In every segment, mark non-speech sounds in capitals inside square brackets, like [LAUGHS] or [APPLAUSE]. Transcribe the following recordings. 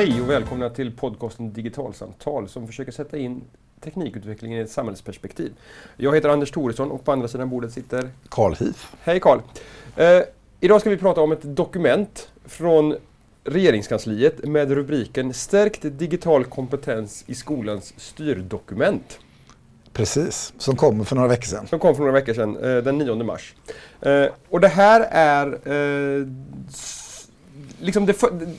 Hej och välkomna till podcasten Digitalsamtal som försöker sätta in teknikutvecklingen i ett samhällsperspektiv. Jag heter Anders Thoresson och på andra sidan bordet sitter Carl Heath. Hej Carl! Eh, idag ska vi prata om ett dokument från Regeringskansliet med rubriken Stärkt digital kompetens i skolans styrdokument. Precis, som kom för några veckor sedan. Som kom för några veckor sedan, eh, den 9 mars. Eh, och det här är eh, liksom det,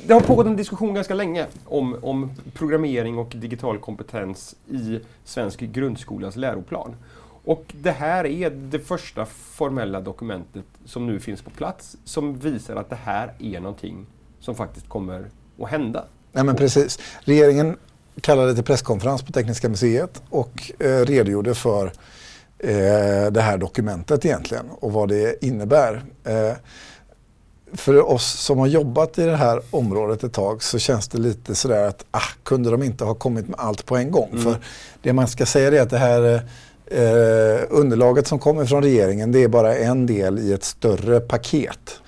det, har pågått en diskussion ganska länge om, om programmering och digital kompetens i svensk grundskolas läroplan. Och det här är det första formella dokumentet som nu finns på plats som visar att det här är någonting som faktiskt kommer att hända. Nej, men precis. Regeringen kallade till presskonferens på Tekniska museet och eh, redogjorde för eh, det här dokumentet egentligen och vad det innebär. Eh, för oss som har jobbat i det här området ett tag så känns det lite sådär att ah, kunde de inte ha kommit med allt på en gång? Mm. För det man ska säga är att det här eh, underlaget som kommer från regeringen det är bara en del i ett större paket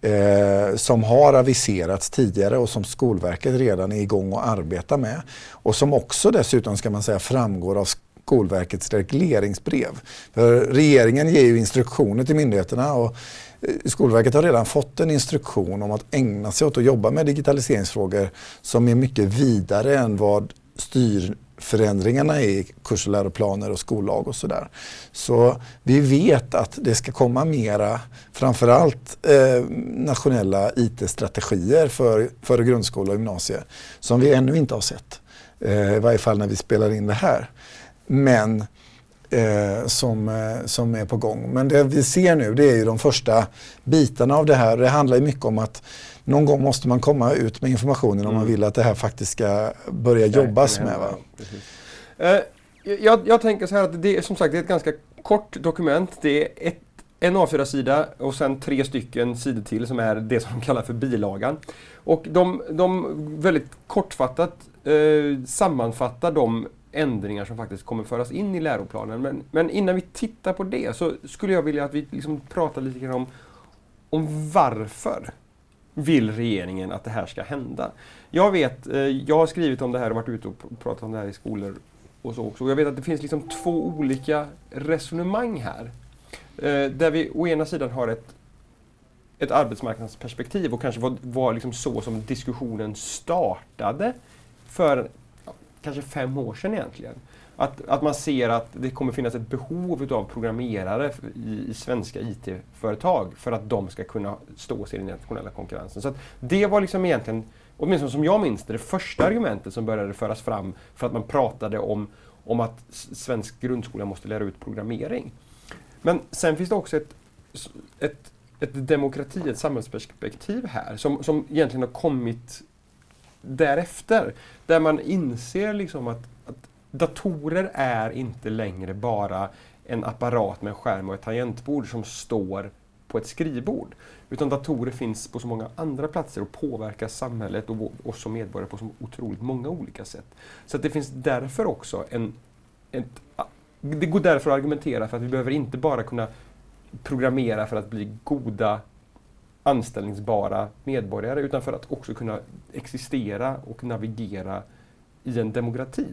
eh, som har aviserats tidigare och som Skolverket redan är igång och arbetar med. Och som också dessutom ska man säga framgår av Skolverkets regleringsbrev. För regeringen ger ju instruktioner till myndigheterna och Eh, Skolverket har redan fått en instruktion om att ägna sig åt att jobba med digitaliseringsfrågor som är mycket vidare än vad styrförändringarna är i kurs och läroplaner och skollag och sådär. Så vi vet att det ska komma mera, framförallt eh, nationella IT-strategier för, för grundskola och gymnasie som vi ännu inte har sett. Eh, I varje fall när vi spelar in det här men eh, som, eh, som är på gång. Men det vi ser nu det är ju de första bitarna av det här. Det handlar ju mycket om att någon gång måste man komma ut med informationen mm. om man mm. vill att det här faktiskt ska börja jobbas med. Va? Eh, jag, jag, tänker så här att det är som sagt det är ett ganska kort dokument. Det är ett, en A4-sida och sen tre stycken sidor till som är det som de kallar för bilagan. Och de, de väldigt kortfattat eh, sammanfattar de ändringar som faktiskt kommer föras in i läroplanen. Men, men innan vi tittar på det så skulle jag vilja att vi liksom pratar lite grann om, om varför vill regeringen att det här ska hända? Jag vet, eh, jag har skrivit om det här och varit ute och pratat om det här i skolor och så också. Jag vet att det finns liksom två olika resonemang här. Eh, där vi å ena sidan har ett, ett arbetsmarknadsperspektiv och kanske var, var liksom så som diskussionen startade för kanske fem år sedan egentligen. Att, att man ser att det kommer finnas ett behov av programmerare i, i svenska IT-företag för att de ska kunna stå sig i den internationella konkurrensen. Så det var liksom egentligen, åtminstone som jag minns det, det första argumentet som började föras fram för att man pratade om, om att svensk grundskola måste lära ut programmering. Men sen finns det också ett, ett, ett demokrati, ett samhällsperspektiv här som, som egentligen har kommit därefter. Där man inser liksom att, att datorer är inte längre bara en apparat med en skärm och ett tangentbord som står på ett skrivbord. Utan datorer finns på så många andra platser och påverkar samhället och oss som medborgare på så otroligt många olika sätt. Så det finns därför också en... Ett, det går därför att argumentera för att vi behöver inte bara kunna programmera för att bli goda anställningsbara medborgare utan för att också kunna existera och navigera i en demokrati.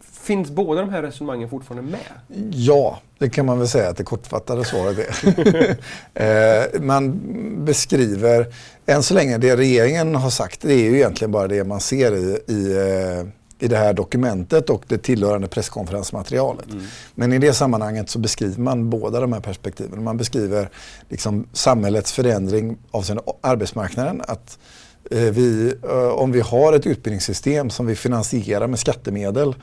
Finns båda de här resonemangen fortfarande med? Ja, det kan man väl säga att det kortfattade svaret är. [LAUGHS] Eh, man beskriver, än så länge det regeringen har sagt, det är ju egentligen bara det man ser i, i eh, i det här dokumentet och det tillhörande presskonferensmaterialet. Mm. Men i det sammanhanget så beskriver man båda de här perspektiven. Man beskriver liksom samhällets förändring avseende arbetsmarknaden. Att eh, vi, eh, om vi har ett utbildningssystem som vi finansierar med skattemedel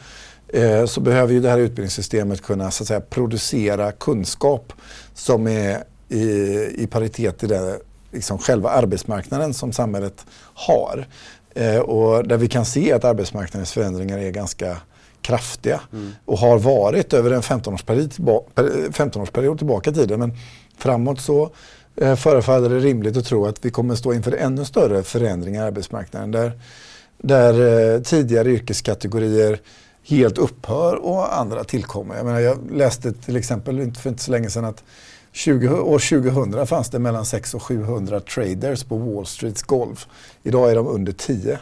eh, så behöver ju det här utbildningssystemet kunna så att säga, producera kunskap som är i, i paritet till det, liksom själva arbetsmarknaden som samhället har. Eh, och där vi kan se att arbetsmarknadens förändringar är ganska kraftiga mm. och har varit över en 15-årsperiod tillbaka, 15 tillbaka i tiden. Men framåt så eh, förefaller det rimligt att tro att vi kommer stå inför ännu större förändringar i arbetsmarknaden där, där eh, tidigare yrkeskategorier helt upphör och andra tillkommer. Jag, menar, jag läste till exempel för inte så länge sedan att 20, år 2000 fanns det mellan 600 och 700 traders på Wall Streets golv. Idag är de under 10.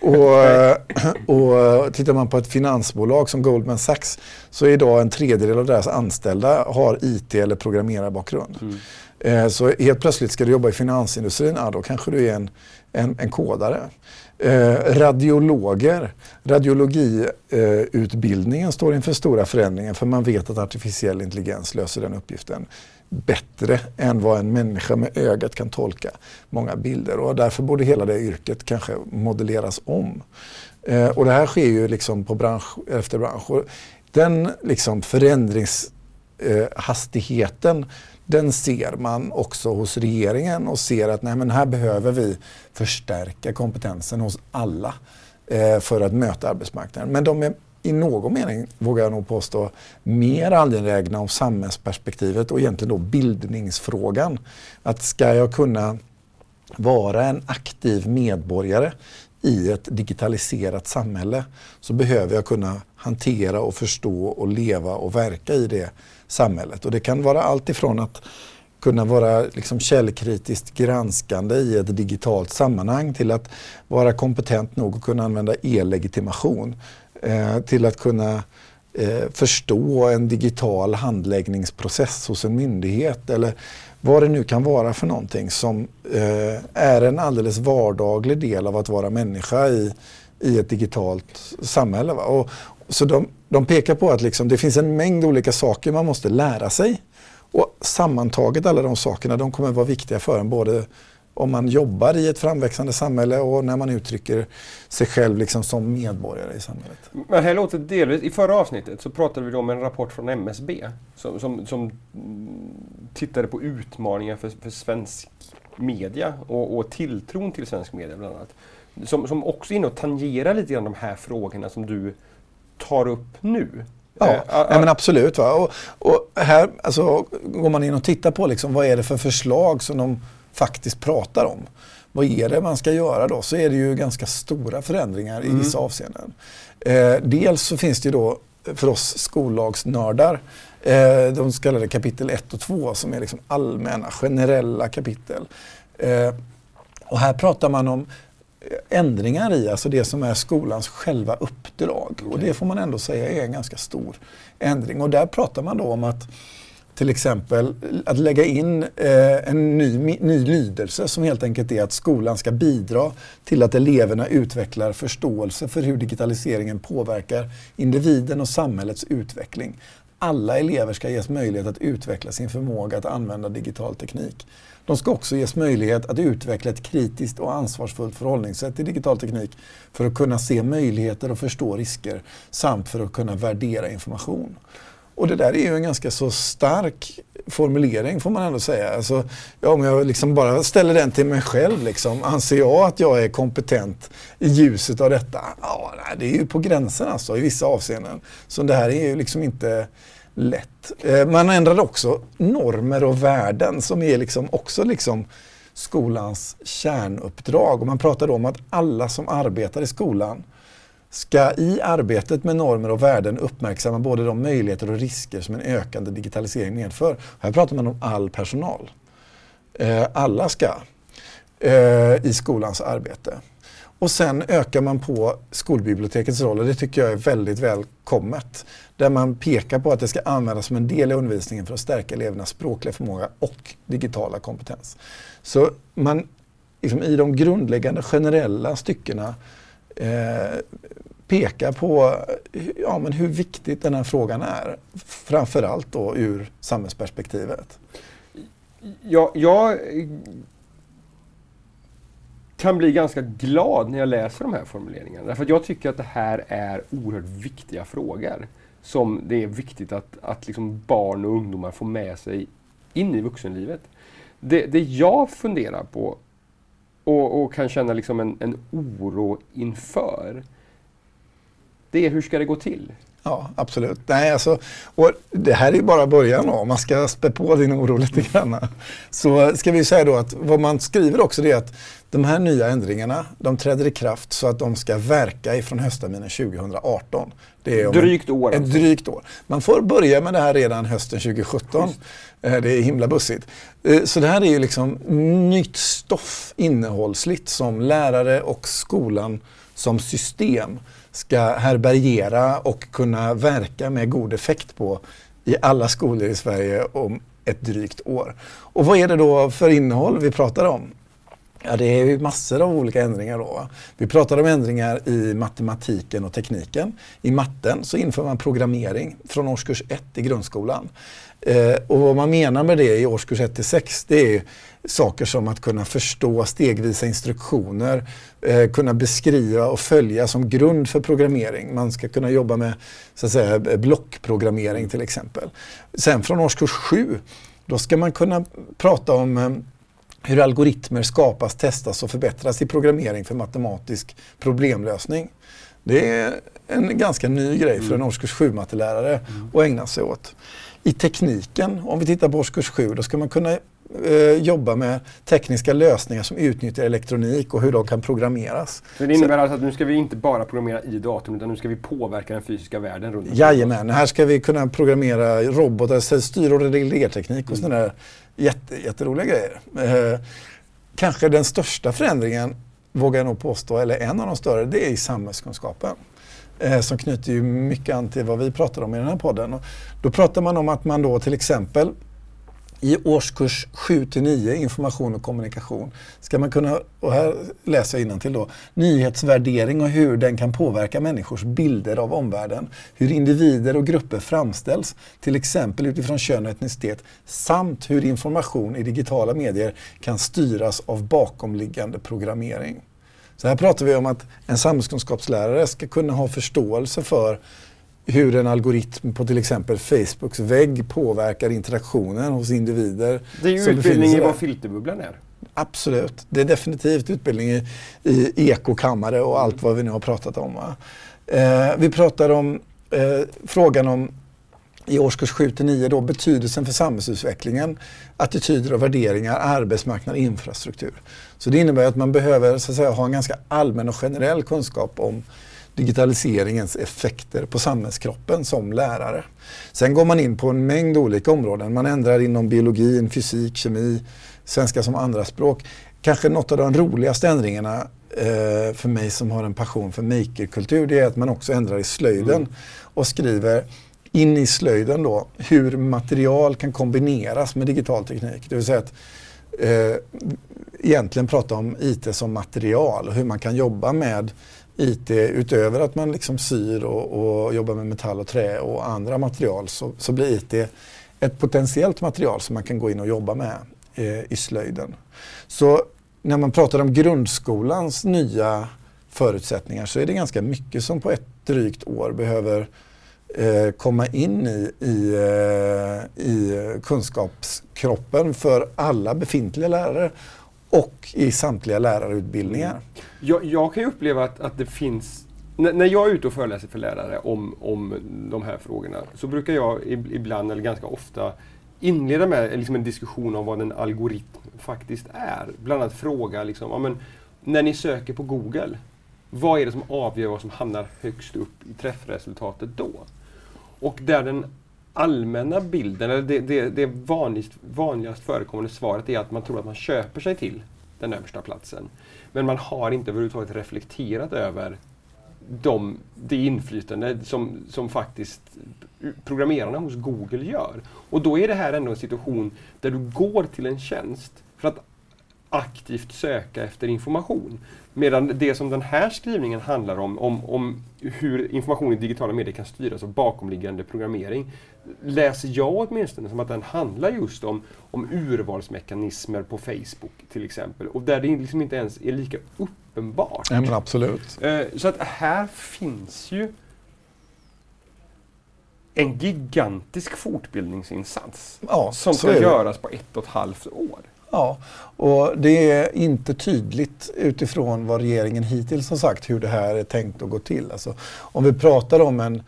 Och, och tittar man på ett finansbolag som Goldman Sachs så är idag en tredjedel av deras anställda har IT eller programmerarbakgrund. Mm. Eh, så helt plötsligt ska du jobba i finansindustrin, ja, då kanske du är en, en, en kodare. Eh, radiologer, radiologiutbildningen eh, står inför stora förändringar för man vet att artificiell intelligens löser den uppgiften bättre än vad en människa med ögat kan tolka många bilder och därför borde hela det yrket kanske modelleras om. Eh, och det här sker ju liksom på bransch efter bransch. Och den liksom Eh, hastigheten, den ser man också hos regeringen och ser att nej, men här behöver vi förstärka kompetensen hos alla eh, för att möta arbetsmarknaden. Men de är i någon mening, vågar jag nog påstå, mer angelägna om samhällsperspektivet och egentligen då bildningsfrågan. Att ska jag kunna vara en aktiv medborgare i ett digitaliserat samhälle så behöver jag kunna hantera och förstå och leva och verka i det samhället. Och det kan vara allt ifrån att kunna vara liksom källkritiskt granskande i ett digitalt sammanhang till att vara kompetent nog att kunna använda e-legitimation. Eh, till att kunna eh, förstå en digital handläggningsprocess hos en myndighet eller vad det nu kan vara för någonting som eh, är en alldeles vardaglig del av att vara människa i, i ett digitalt samhälle. Och, så de, de pekar på att liksom, det finns en mängd olika saker man måste lära sig. Och sammantaget alla de sakerna de kommer vara viktiga för en både om man jobbar i ett framväxande samhälle och när man uttrycker sig själv liksom som medborgare i samhället. Men här låter delvis, I förra avsnittet så pratade vi om en rapport från MSB som, som, som tittade på utmaningar för, för svensk media och, och tilltron till svensk media bland annat. Som, som också är inne och tangerar lite grann de här frågorna som du tar upp nu. Ja, äh, ja men absolut. Va? Och, och, här alltså, går man in och tittar på liksom, vad är det för förslag som de faktiskt pratar om. Vad är det man ska göra då? Så är det ju ganska stora förändringar mm. i vissa avseenden. Eh, dels så finns det ju då för oss skollagsnördar eh, de så kallade kapitel 1 och 2 som är liksom allmänna, generella kapitel. Eh, och här pratar man om ändringar i, alltså det som är skolans själva uppdrag. Okay. Och det får man ändå säga är en ganska stor ändring. Och där pratar man då om att till exempel att lägga in eh, en ny, ny lydelse som helt enkelt är att skolan ska bidra till att eleverna utvecklar förståelse för hur digitaliseringen påverkar individen och samhällets utveckling. Alla elever ska ges möjlighet att utveckla sin förmåga att använda digital teknik. De ska också ges möjlighet att utveckla ett kritiskt och ansvarsfullt förhållningssätt till digital teknik för att kunna se möjligheter och förstå risker samt för att kunna värdera information. Och det där är ju en ganska så stark formulering får man ändå säga. Alltså, ja, om jag liksom bara ställer den till mig själv, liksom, anser jag att jag är kompetent i ljuset av detta? Ja, det är ju på gränsen alltså i vissa avseenden. Så det här är ju liksom inte lätt. Eh, man ändrade också normer och värden som är liksom också liksom skolans kärnuppdrag. Och man pratade om att alla som arbetar i skolan ska i arbetet med normer och värden uppmärksamma både de möjligheter och risker som en ökande digitalisering medför. Här pratar man om all personal. Eh, alla ska eh, i skolans arbete. Och sen ökar man på skolbibliotekets roll och det tycker jag är väldigt välkommet. Där man pekar på att det ska användas som en del i undervisningen för att stärka elevernas språkliga förmåga och digitala kompetens. Så man, liksom, i de grundläggande generella styckena eh, pekar på ja, men hur viktigt den här frågan är. Framförallt då ur samhällsperspektivet. Ja, jag kan bli ganska glad när jag läser de här formuleringarna. Därför att jag tycker att det här är oerhört viktiga frågor. Som det är viktigt att, att liksom barn och ungdomar får med sig in i vuxenlivet. Det, det jag funderar på och, och kan känna liksom en, en oro inför, det är hur ska det gå till? Ja, absolut. Nej, alltså, och det här är bara början om man ska spä på din oro lite grann. Så ska vi säga då att vad man skriver också är att De här nya ändringarna de träder i kraft så att de ska verka ifrån höstterminen 2018. Det är drygt år. Ett drygt år. Man får börja med det här redan hösten 2017. Just. Eh, det är himla bussigt. Eh, så det här är ju liksom nytt stoff innehållsligt som lärare och skolan som system ska härbärgera och kunna verka med god effekt på i alla skolor i Sverige om ett drygt år. Och vad är det då för innehåll vi pratar om? Ja, det är ju massor av olika ändringar då. Vi pratar om ändringar i matematiken och tekniken. I matten så inför man programmering från årskurs 1 i grundskolan. Eh, och vad man menar med det i årskurs 1 till 6 det är saker som att kunna förstå stegvisa instruktioner, eh, kunna beskriva och följa som grund för programmering. Man ska kunna jobba med så att säga, blockprogrammering till exempel. Sen från årskurs 7 då ska man kunna prata om eh, hur algoritmer skapas, testas och förbättras i programmering för matematisk problemlösning. Det är en ganska ny grej för en mm. årskurs 7-mattelärare mm. att ägna sig åt. I tekniken, om vi tittar på årskurs 7, då ska man kunna eh, jobba med tekniska lösningar som utnyttjar elektronik och hur de kan programmeras. Så det innebär Så, alltså att nu ska vi inte bara programmera i datorn utan nu ska vi påverka den fysiska världen runt Jajamän, här ska vi kunna programmera robotar, styr och reglerteknik och mm. sådana där jätte, jätteroliga grejer. Eh, kanske den största förändringen, vågar jag nog påstå, eller en av de större, det är i samhällskunskapen. Eh, som knyter ju mycket an till vad vi pratar om i den här podden. Och då pratar man om att man då till exempel i årskurs 7 till 9, information och kommunikation, ska man kunna, och här läser jag till då, nyhetsvärdering och hur den kan påverka människors bilder av omvärlden. Hur individer och grupper framställs, till exempel utifrån kön och etnicitet, samt hur information i digitala medier kan styras av bakomliggande programmering. Så här pratar vi om att en samhällskunskapslärare ska kunna ha förståelse för hur en algoritm på till exempel Facebooks vägg påverkar interaktionen hos individer. Det är ju utbildning i vad filterbubblan är. Absolut. Det är definitivt utbildning i, i ekokammare och allt vad vi nu har pratat om. Eh, vi pratar om eh, frågan om i årskurs 7 till 9 då betydelsen för samhällsutvecklingen, attityder och värderingar, arbetsmarknad, infrastruktur. Så det innebär att man behöver så att säga, ha en ganska allmän och generell kunskap om digitaliseringens effekter på samhällskroppen som lärare. Sen går man in på en mängd olika områden. Man ändrar inom biologin, fysik, kemi, svenska som andraspråk. Kanske något av de roligaste ändringarna eh, för mig som har en passion för makerkultur, det är att man också ändrar i slöjden mm. och skriver in i slöjden då hur material kan kombineras med digital teknik. Det vill säga att eh, egentligen prata om IT som material och hur man kan jobba med IT utöver att man liksom syr och, och jobbar med metall och trä och andra material så, så blir IT ett potentiellt material som man kan gå in och jobba med eh, i slöjden. Så när man pratar om grundskolans nya förutsättningar så är det ganska mycket som på ett drygt år behöver eh, komma in i, i, eh, i kunskapskroppen för alla befintliga lärare och i samtliga lärarutbildningar. Mm. Jag, jag kan ju uppleva att, att det finns när jag är ute och föreläser för lärare om, om de här frågorna så brukar jag ibland, eller ganska ofta, inleda med liksom en diskussion om vad en algoritm faktiskt är. Bland annat fråga, liksom, ja, men, när ni söker på Google, vad är det som avgör vad som hamnar högst upp i träffresultatet då? Och där den allmänna bilden, eller det, det, det vanligast, vanligast förekommande svaret är att man tror att man köper sig till den översta platsen. Men man har inte överhuvudtaget reflekterat över de, det inflytande som, som faktiskt programmerarna hos Google gör. Och då är det här ändå en situation där du går till en tjänst för att aktivt söka efter information. Medan det som den här skrivningen handlar om, om, om hur information i digitala medier kan styras av bakomliggande programmering, läser jag åtminstone som att den handlar just om, om urvalsmekanismer på Facebook till exempel. Och där det liksom inte ens är lika uppenbart. Ja, men absolut. Eh, så att här finns ju en gigantisk fortbildningsinsats ja, som ska göras på ett och ett halvt år. Ja, och det är inte tydligt utifrån vad regeringen hittills har sagt hur det här är tänkt att gå till. Alltså, om vi pratar om en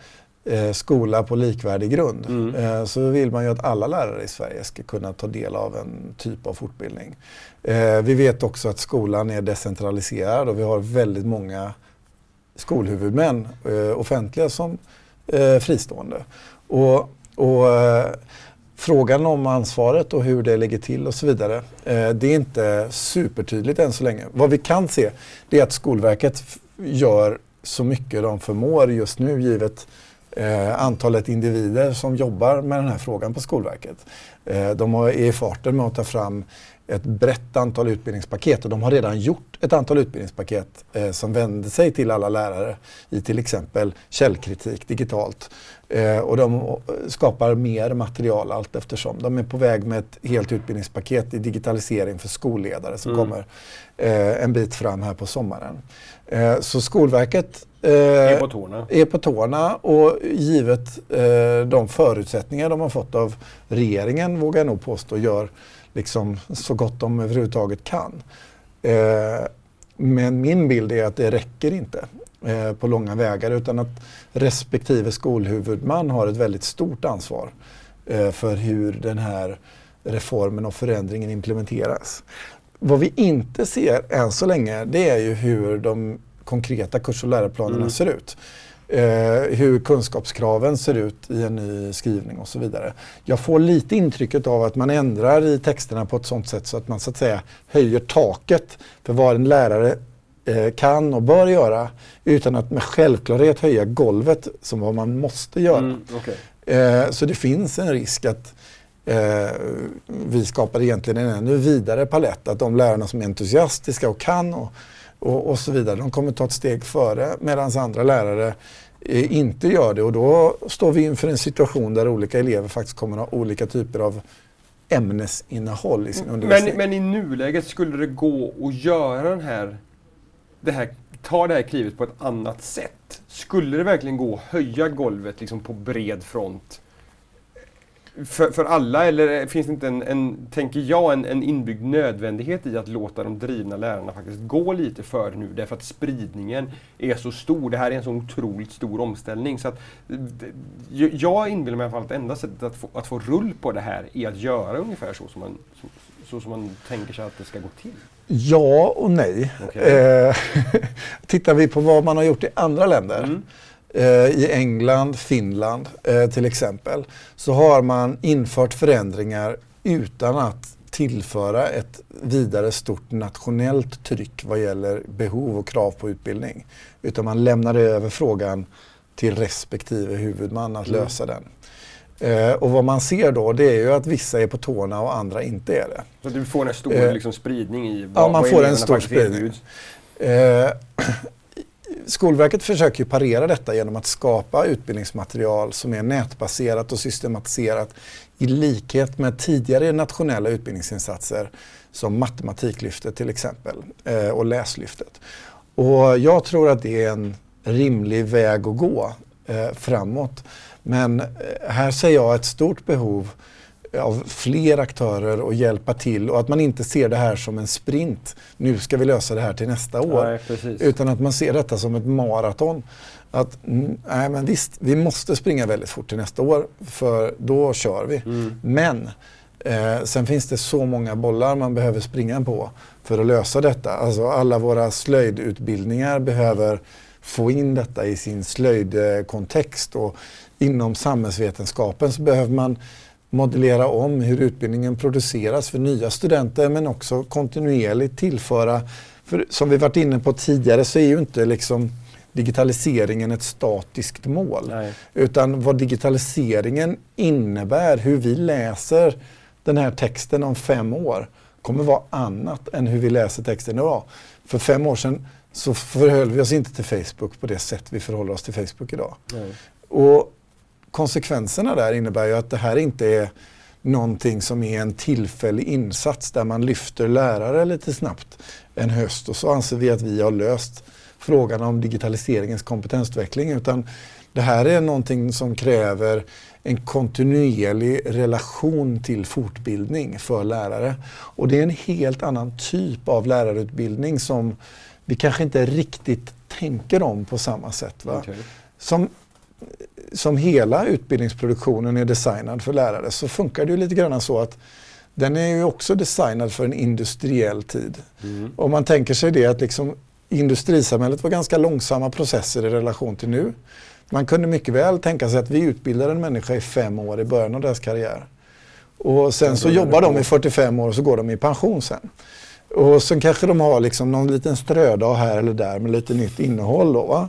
eh, skola på likvärdig grund mm. eh, så vill man ju att alla lärare i Sverige ska kunna ta del av en typ av fortbildning. Eh, vi vet också att skolan är decentraliserad och vi har väldigt många skolhuvudmän, eh, offentliga som eh, fristående. Och, och Frågan om ansvaret och hur det ligger till och så vidare, eh, det är inte supertydligt än så länge. Vad vi kan se det är att Skolverket gör så mycket de förmår just nu givet eh, antalet individer som jobbar med den här frågan på Skolverket. Eh, de är i farten med att ta fram ett brett antal utbildningspaket och de har redan gjort ett antal utbildningspaket eh, som vänder sig till alla lärare i till exempel källkritik digitalt. Eh, och de skapar mer material allt eftersom. De är på väg med ett helt utbildningspaket i digitalisering för skolledare som mm. kommer eh, en bit fram här på sommaren. Eh, så Skolverket eh, är, på tårna. är på tårna och givet eh, de förutsättningar de har fått av regeringen vågar jag nog påstå gör liksom så gott de överhuvudtaget kan. Eh, men min bild är att det räcker inte eh, på långa vägar utan att respektive skolhuvudman har ett väldigt stort ansvar eh, för hur den här reformen och förändringen implementeras. Vad vi inte ser än så länge det är ju hur de konkreta kurs och läroplanerna mm. ser ut eh, hur kunskapskraven ser ut i en ny skrivning och så vidare. Jag får lite intrycket av att man ändrar i texterna på ett sådant sätt så att man så att säga höjer taket för vad en lärare eh, kan och bör göra utan att med självklarhet höja golvet som vad man måste göra. Mm, okay. eh, så det finns en risk att eh, vi skapar egentligen en ännu vidare palett. Att de lärarna som är entusiastiska och kan och, och, och så vidare, de kommer ta ett steg före medan andra lärare Eh, inte gör det och då står vi inför en situation där olika elever faktiskt kommer att ha olika typer av ämnesinnehåll i sin undervisning. Men, men i nuläget skulle det gå att göra den här, det här, ta det här klivet på ett annat sätt? Skulle det verkligen gå att höja golvet liksom på bred front för, för alla, eller finns det inte en, en tänker jag, en, en inbyggd nödvändighet i att låta de drivna lärarna faktiskt gå lite före nu därför att spridningen är så stor. Det här är en så otroligt stor omställning. Så att, jag inbillar mig i alla fall att enda sättet att få, att få rull på det här är att göra ungefär så som man, så, så som man tänker sig att det ska gå till. Ja och nej. Okay. Eh, [LAUGHS] tittar vi på vad man har gjort i andra länder mm i England, Finland eh, till exempel, så har man infört förändringar utan att tillföra ett vidare stort nationellt tryck vad gäller behov och krav på utbildning. Utan man lämnar över frågan till respektive huvudman att mm. lösa den. Eh, och vad man ser då det är ju att vissa är på tårna och andra inte är det. Så du får en stor eh, liksom, spridning i vad Ja, man får en stor spridning. Eh, [CLEARS THROAT] Skolverket försöker parera detta genom att skapa utbildningsmaterial som är nätbaserat och systematiserat i likhet med tidigare nationella utbildningsinsatser som Matematiklyftet till exempel eh, och Läslyftet. Och jag tror att det är en rimlig väg att gå eh, framåt. Men eh, här ser jag ett stort behov av fler aktörer att hjälpa till och att man inte ser det här som en sprint. Nu ska vi lösa det här till nästa år. Nej, utan att man ser detta som ett maraton. Att, nej men visst, vi måste springa väldigt fort till nästa år för då kör vi. Mm. Men eh, sen finns det så många bollar man behöver springa på för att lösa detta. Alltså alla våra slöjdutbildningar behöver få in detta i sin slöjdkontext och inom samhällsvetenskapen så behöver man modellera om hur utbildningen produceras för nya studenter men också kontinuerligt tillföra, för som vi varit inne på tidigare så är ju inte liksom digitaliseringen ett statiskt mål. Nej. Utan vad digitaliseringen innebär, hur vi läser den här texten om fem år kommer vara annat än hur vi läser texten idag. För fem år sedan så förhöll vi oss inte till Facebook på det sätt vi förhåller oss till Facebook idag. Nej. Och konsekvenserna där innebär ju att det här inte är någonting som är en tillfällig insats där man lyfter lärare lite snabbt en höst och så anser vi att vi har löst frågan om digitaliseringens kompetensutveckling utan det här är någonting som kräver en kontinuerlig relation till fortbildning för lärare. Och det är en helt annan typ av lärarutbildning som vi kanske inte riktigt tänker om på samma sätt. Va? Okay. Som som hela utbildningsproduktionen är designad för lärare så funkar det ju lite grann så att den är ju också designad för en industriell tid. Mm. Om man tänker sig det att liksom industrisamhället var ganska långsamma processer i relation till nu. Man kunde mycket väl tänka sig att vi utbildar en människa i fem år i början av deras karriär. Och sen så jobbar de i 45 år och så går de i pension sen. Och sen kanske de har liksom någon liten strödag här eller där med lite nytt innehåll. Då,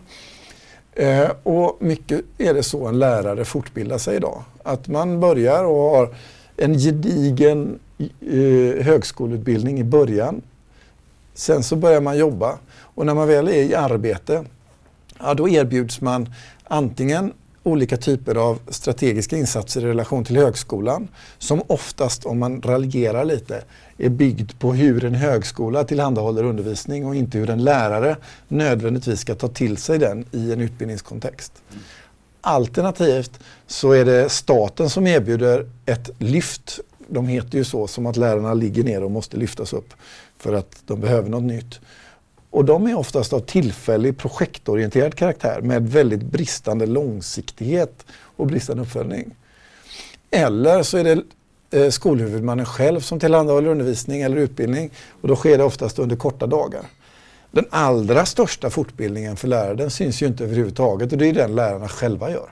eh, och mycket är det så en lärare fortbildar sig idag. Att man börjar och har en gedigen eh, högskoleutbildning i början. Sen så börjar man jobba och när man väl är i arbete, ja, då erbjuds man antingen olika typer av strategiska insatser i relation till högskolan som oftast, om man raljerar lite, är byggd på hur en högskola tillhandahåller undervisning och inte hur en lärare nödvändigtvis ska ta till sig den i en utbildningskontext. Alternativt så är det staten som erbjuder ett lyft. De heter ju så som att lärarna ligger ner och måste lyftas upp för att de behöver något nytt. Och de är oftast av tillfällig projektorienterad karaktär med väldigt bristande långsiktighet och bristande uppföljning. Eller så är det eh, skolhuvudmannen själv som tillhandahåller undervisning eller utbildning och då sker det oftast under korta dagar. Den allra största fortbildningen för lärare den syns ju inte överhuvudtaget och det är den lärarna själva gör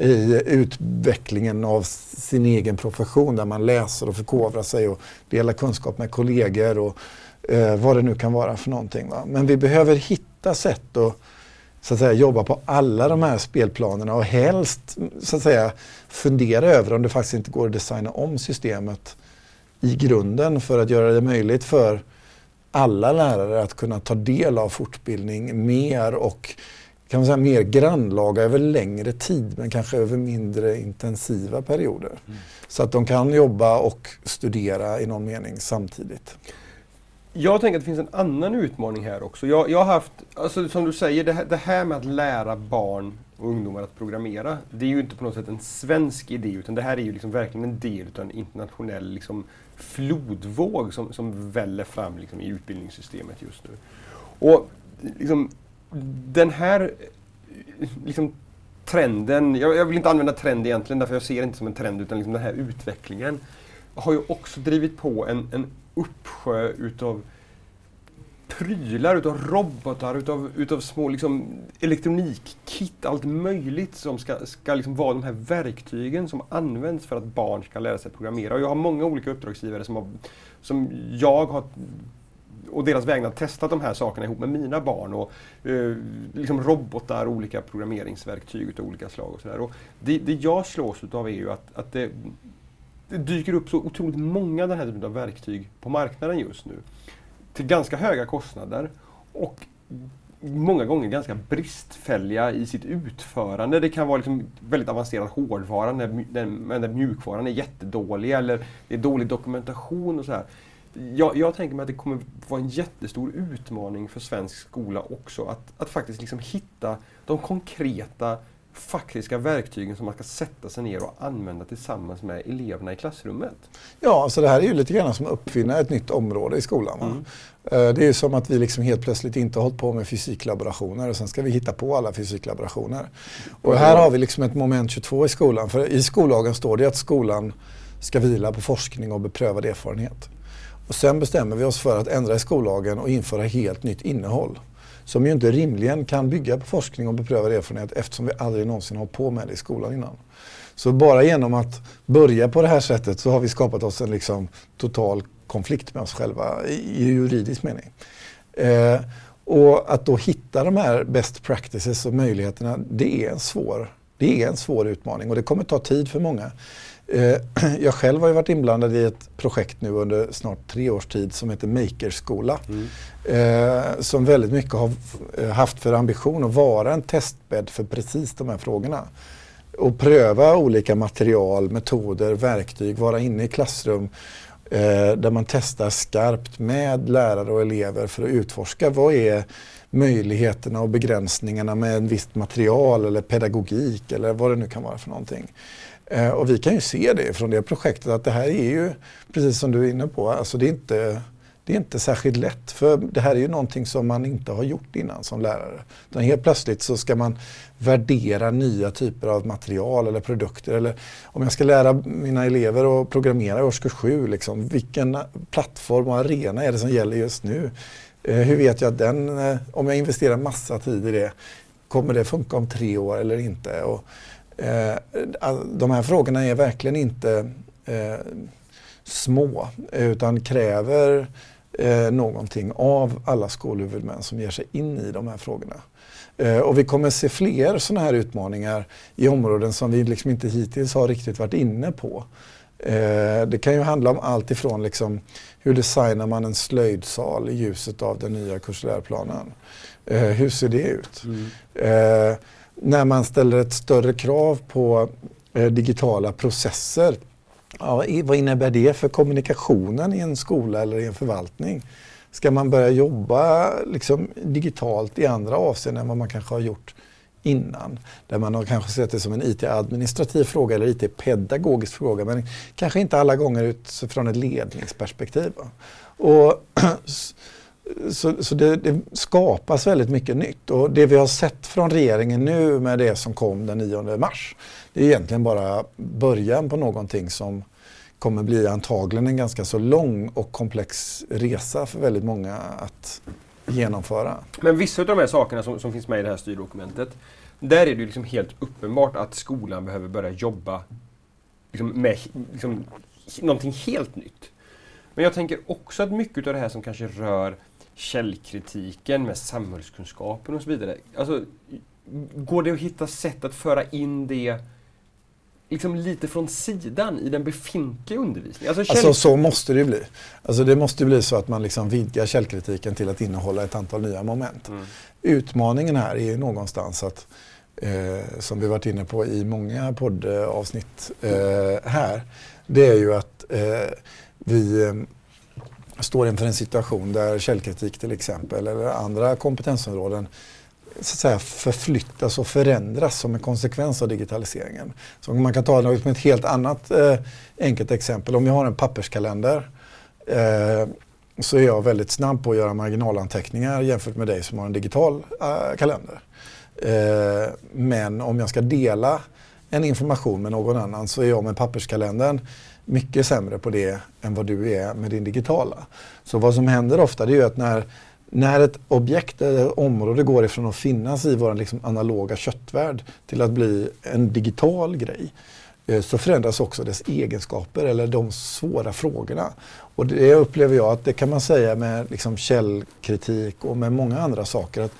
i utvecklingen av sin egen profession där man läser och förkovrar sig och delar kunskap med kollegor och eh, vad det nu kan vara för någonting. Va? Men vi behöver hitta sätt att, så att säga, jobba på alla de här spelplanerna och helst så att säga, fundera över om det faktiskt inte går att designa om systemet i grunden för att göra det möjligt för alla lärare att kunna ta del av fortbildning mer och kan man säga, mer grannlaga över längre tid men kanske över mindre intensiva perioder. Mm. Så att de kan jobba och studera i någon mening samtidigt. Jag tänker att det finns en annan utmaning här också. Jag, jag har haft, alltså som du säger, det här, det här, med att lära barn och ungdomar att programmera, det är ju inte på något sätt en svensk idé utan det här är ju liksom verkligen en del av en internationell liksom, flodvåg som, som väller fram liksom, i utbildningssystemet just nu. Och liksom, den här liksom, trenden, jag, jag, vill inte använda trend egentligen därför jag ser det inte som en trend utan liksom den här utvecklingen har ju också drivit på en, en uppsjö utav prylar, utav robotar, utav, utav små liksom, elektronikkit, allt möjligt som ska, ska liksom vara de här verktygen som används för att barn ska lära sig programmera. Och jag har många olika uppdragsgivare som, har, som jag har och deras vägnar testat de här sakerna ihop med mina barn. Och, eh, liksom robotar, olika programmeringsverktyg av olika slag. Och så där. Och det, det jag slås utav är ju att, att det, det dyker upp så otroligt många den här typen av verktyg på marknaden just nu. Till ganska höga kostnader. Och många gånger ganska bristfälliga i sitt utförande. Det kan vara liksom väldigt avancerad hårdvara men när, mjukvaran är jättedålig eller det är dålig dokumentation och så här. Jag, jag, tänker mig att det kommer vara en jättestor utmaning för svensk skola också att, att faktiskt liksom hitta de konkreta faktiska verktygen som man ska sätta sig ner och använda tillsammans med eleverna i klassrummet. Ja, alltså det här är ju lite grann som att uppfinna ett nytt område i skolan. Mm. Eh, det är som att vi liksom helt plötsligt inte har hållit på med fysiklaborationer och sen ska vi hitta på alla fysiklaborationer. Och här har vi liksom ett moment 22 i skolan. För i skollagen står det att skolan ska vila på forskning och beprövad erfarenhet. Och sen bestämmer vi oss för att ändra i skollagen och införa helt nytt innehåll som ju inte rimligen kan bygga på forskning och beprövad erfarenhet eftersom vi aldrig någonsin har på med det i skolan innan. Så bara genom att börja på det här sättet så har vi skapat oss en liksom total konflikt med oss själva i, juridisk mening. Eh, och att då hitta de här best practices och möjligheterna, det är en svår, det är en svår utmaning och det kommer ta tid för många. Eh, [CLEARS THROAT] jag själv har ju varit inblandad i ett projekt nu under snart tre års tid som heter Makerskola. Mm. Eh, som väldigt mycket har eh, haft för ambition att vara en testbädd för precis de här frågorna. Och pröva olika material, metoder, verktyg, vara inne i klassrum där man testar skarpt med lärare och elever för att utforska vad är möjligheterna och begränsningarna med ett visst material eller pedagogik eller vad det nu kan vara för någonting. Eh, och vi kan ju se det från det projektet att det här är ju, precis som du är inne på, alltså det är inte, det är inte särskilt lätt för det här är ju någonting som man inte har gjort innan som lärare. Utan helt plötsligt så ska man värdera nya typer av material eller produkter. Eller om jag ska lära mina elever att programmera i årskurs 7, liksom, vilken plattform och arena är det som gäller just nu? Eh, hur vet jag att den, eh, om jag investerar massa tid i det, kommer det funka om tre år eller inte? Och, de här frågorna är verkligen inte eh, små utan kräver eh, någonting av alla skolhuvudmän som ger sig in i de här frågorna. Eh, och vi kommer se fler sådana här utmaningar i områden som vi liksom inte hittills har riktigt varit inne på. Eh, det kan ju handla om allt ifrån liksom, hur designar man en slöjdsal i ljuset av den nya kursläroplanen? Eh, hur ser det ut? Mm. När man ställer ett större krav på eh, digitala processer Ja, vad innebär det för kommunikationen i en skola eller i en förvaltning? Ska man börja jobba liksom digitalt i andra avseenden än vad man kanske har gjort innan? Där man har kanske sett det som en IT-administrativ fråga eller IT-pedagogisk fråga men kanske inte alla gånger utifrån ett ledningsperspektiv. Och [CLEARS THROAT] så, så det, det, skapas väldigt mycket nytt och det vi har sett från regeringen nu med det som kom den 9 mars det är egentligen bara början på någonting som kommer bli antagligen en ganska så lång och komplex resa för väldigt många att genomföra. Men vissa av de här sakerna som, som finns med i det här styrdokumentet, där är det liksom helt uppenbart att skolan behöver börja jobba liksom med liksom, någonting helt nytt. Men jag tänker också att mycket av det här som kanske rör källkritiken med samhällskunskapen och så vidare. Alltså, går det att hitta sätt att föra in det liksom lite från sidan i den befintliga undervisningen? Alltså, alltså så måste det bli. Alltså det måste bli så att man liksom vidgar källkritiken till att innehålla ett antal nya moment. Mm. Utmaningen här är ju någonstans att, eh, som vi varit inne på i många poddavsnitt eh, här, det är ju att eh, vi eh, står inför en situation där källkritik till exempel eller andra kompetensområden så att säga, förflyttas och förändras som en konsekvens av digitaliseringen. Så man kan ta något med ett helt annat eh, enkelt exempel. Om jag har en papperskalender eh, så är jag väldigt snabb på att göra marginalanteckningar jämfört med dig som har en digital eh, kalender. Eh, men om jag ska dela en information med någon annan så är jag med papperskalendern mycket sämre på det än vad du är med din digitala. Så vad som händer ofta det är att när när ett objekt eller område går ifrån att finnas i vår liksom analoga köttvärld till att bli en digital grej eh, så förändras också dess egenskaper eller de svåra frågorna. Och det upplever jag att det kan man säga med liksom källkritik och med många andra saker. att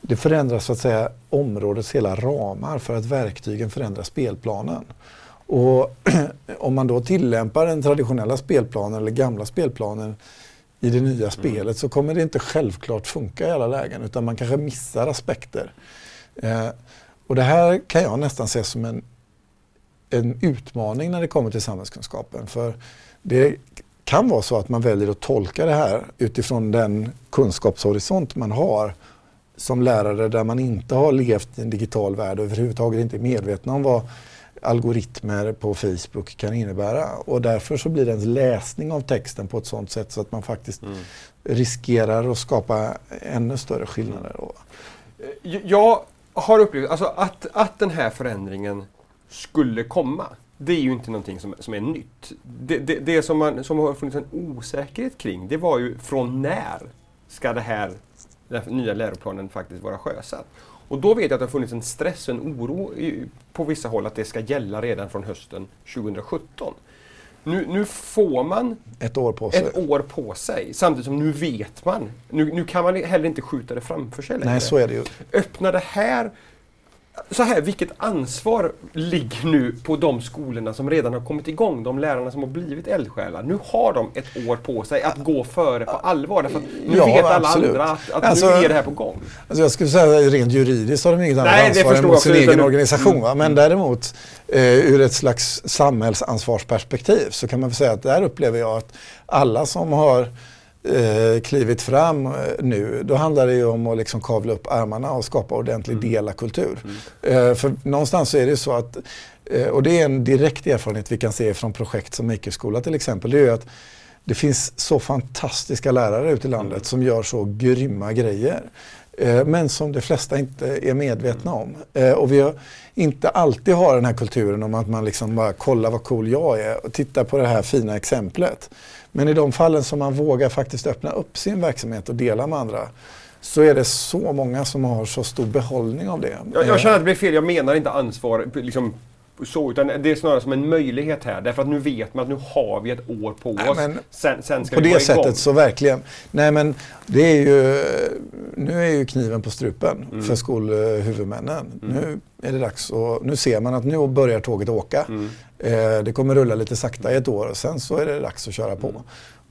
Det förändras så att säga områdets hela ramar för att verktygen förändrar spelplanen. Och [CLEARS THROAT] om man då tillämpar den traditionella spelplanen eller gamla spelplanen i det nya spelet mm. så kommer det inte självklart funka i alla lägen utan man kanske missar aspekter. Eh, och det här kan jag nästan se som en, en utmaning när det kommer till samhällskunskapen. För det kan vara så att man väljer att tolka det här utifrån den kunskapshorisont man har som lärare där man inte har levt i en digital värld och överhuvudtaget inte är medveten om vad algoritmer på Facebook kan innebära. Och därför så blir det en läsning av texten på ett sådant sätt så att man faktiskt mm. riskerar att skapa ännu större skillnader. Mm. Jag har upplevt alltså att, att den här förändringen skulle komma. Det är ju inte någonting som, som är nytt. Det, det, det som, man, som har funnits en osäkerhet kring, det var ju från när ska det här, den här nya läroplanen faktiskt vara sjösatt? Och då vet jag att det har funnits en stress en oro i, på vissa håll att det ska gälla redan från hösten 2017. Nu, nu, får man ett år, på sig. ett år på sig. Samtidigt som nu vet man. Nu, nu kan man heller inte skjuta det framför sig längre. Nej, så är det ju. Öppna det här så här, vilket ansvar ligger nu på de skolorna som redan har kommit igång, de lärarna som har blivit eldsjälar. Nu har de ett år på sig att gå före på allvar. Därför nu ja, vet alla absolut. andra att, att alltså, nu är det här på gång. Alltså jag skulle säga rent juridiskt har de inget annat Nej, ansvar än mot sin egen organisation. Va? Men mm. däremot eh, ur ett slags samhällsansvarsperspektiv så kan man säga att där upplever jag att alla som har eh, klivit fram eh, nu, då handlar det ju om att liksom kavla upp armarna och skapa ordentlig mm. delakultur. Mm. Eh, för någonstans så är det så att, eh, och det är en direkt erfarenhet vi kan se från projekt som Makerskola till exempel, det är ju att det finns så fantastiska lärare ute i landet mm. som gör så grymma grejer. Eh, men som de flesta inte är medvetna om. Eh, och vi har inte alltid har den här kulturen om att man liksom bara kollar vad cool jag är och tittar på det här fina exemplet. Men i de fallen som man vågar faktiskt öppna upp sin verksamhet och dela med andra så är det så många som har så stor behållning av det. Jag, jag känner att det blir fel. Jag menar inte ansvar liksom, så, utan det är snarare som en möjlighet här. Därför att nu vet man att nu har vi ett år på oss. Nej, sen, sen på det sättet så verkligen. Nej men det är ju, nu är ju kniven på strupen mm. för skolhuvudmännen. Mm. Nu är det dags och nu ser man att nu börjar tåget åka. Mm. Eh, det kommer rulla lite sakta i ett år och sen så är det dags att köra på. Mm.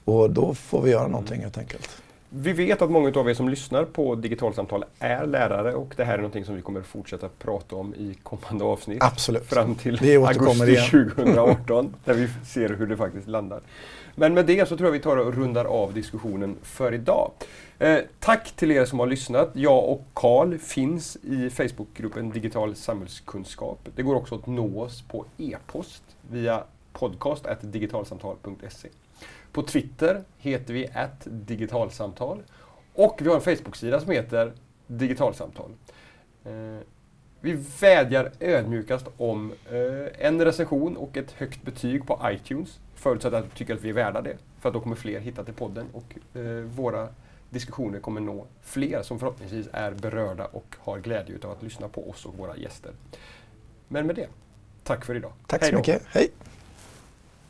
Och då får vi göra någonting helt enkelt. Vi vet att många av er som lyssnar på digitalsamtal är lärare och det här är någonting som vi kommer fortsätta prata om i kommande avsnitt. Absolut. Fram till augusti igen. 2018 [LAUGHS] där vi ser hur det faktiskt landar. Men med det så tror jag vi tar och rundar av diskussionen för idag. Eh, tack till er som har lyssnat. Jag och Karl finns i Facebookgruppen Digital samhällskunskap. Det går också att nå oss på e-post via podcast.digitalsamtal.se. På Twitter heter vi digitalsamtal. Och vi har en Facebook-sida som heter Digitalsamtal. Eh, vi vädjar ödmjukast om eh, en recension och ett högt betyg på iTunes. Förutsatt att du tycker att vi är värda det. För att då kommer fler hitta till podden och eh, våra diskussioner kommer nå fler som förhoppningsvis är berörda och har glädje av att lyssna på oss och våra gäster. Men med det, tack för idag. Tack så mycket. Hej!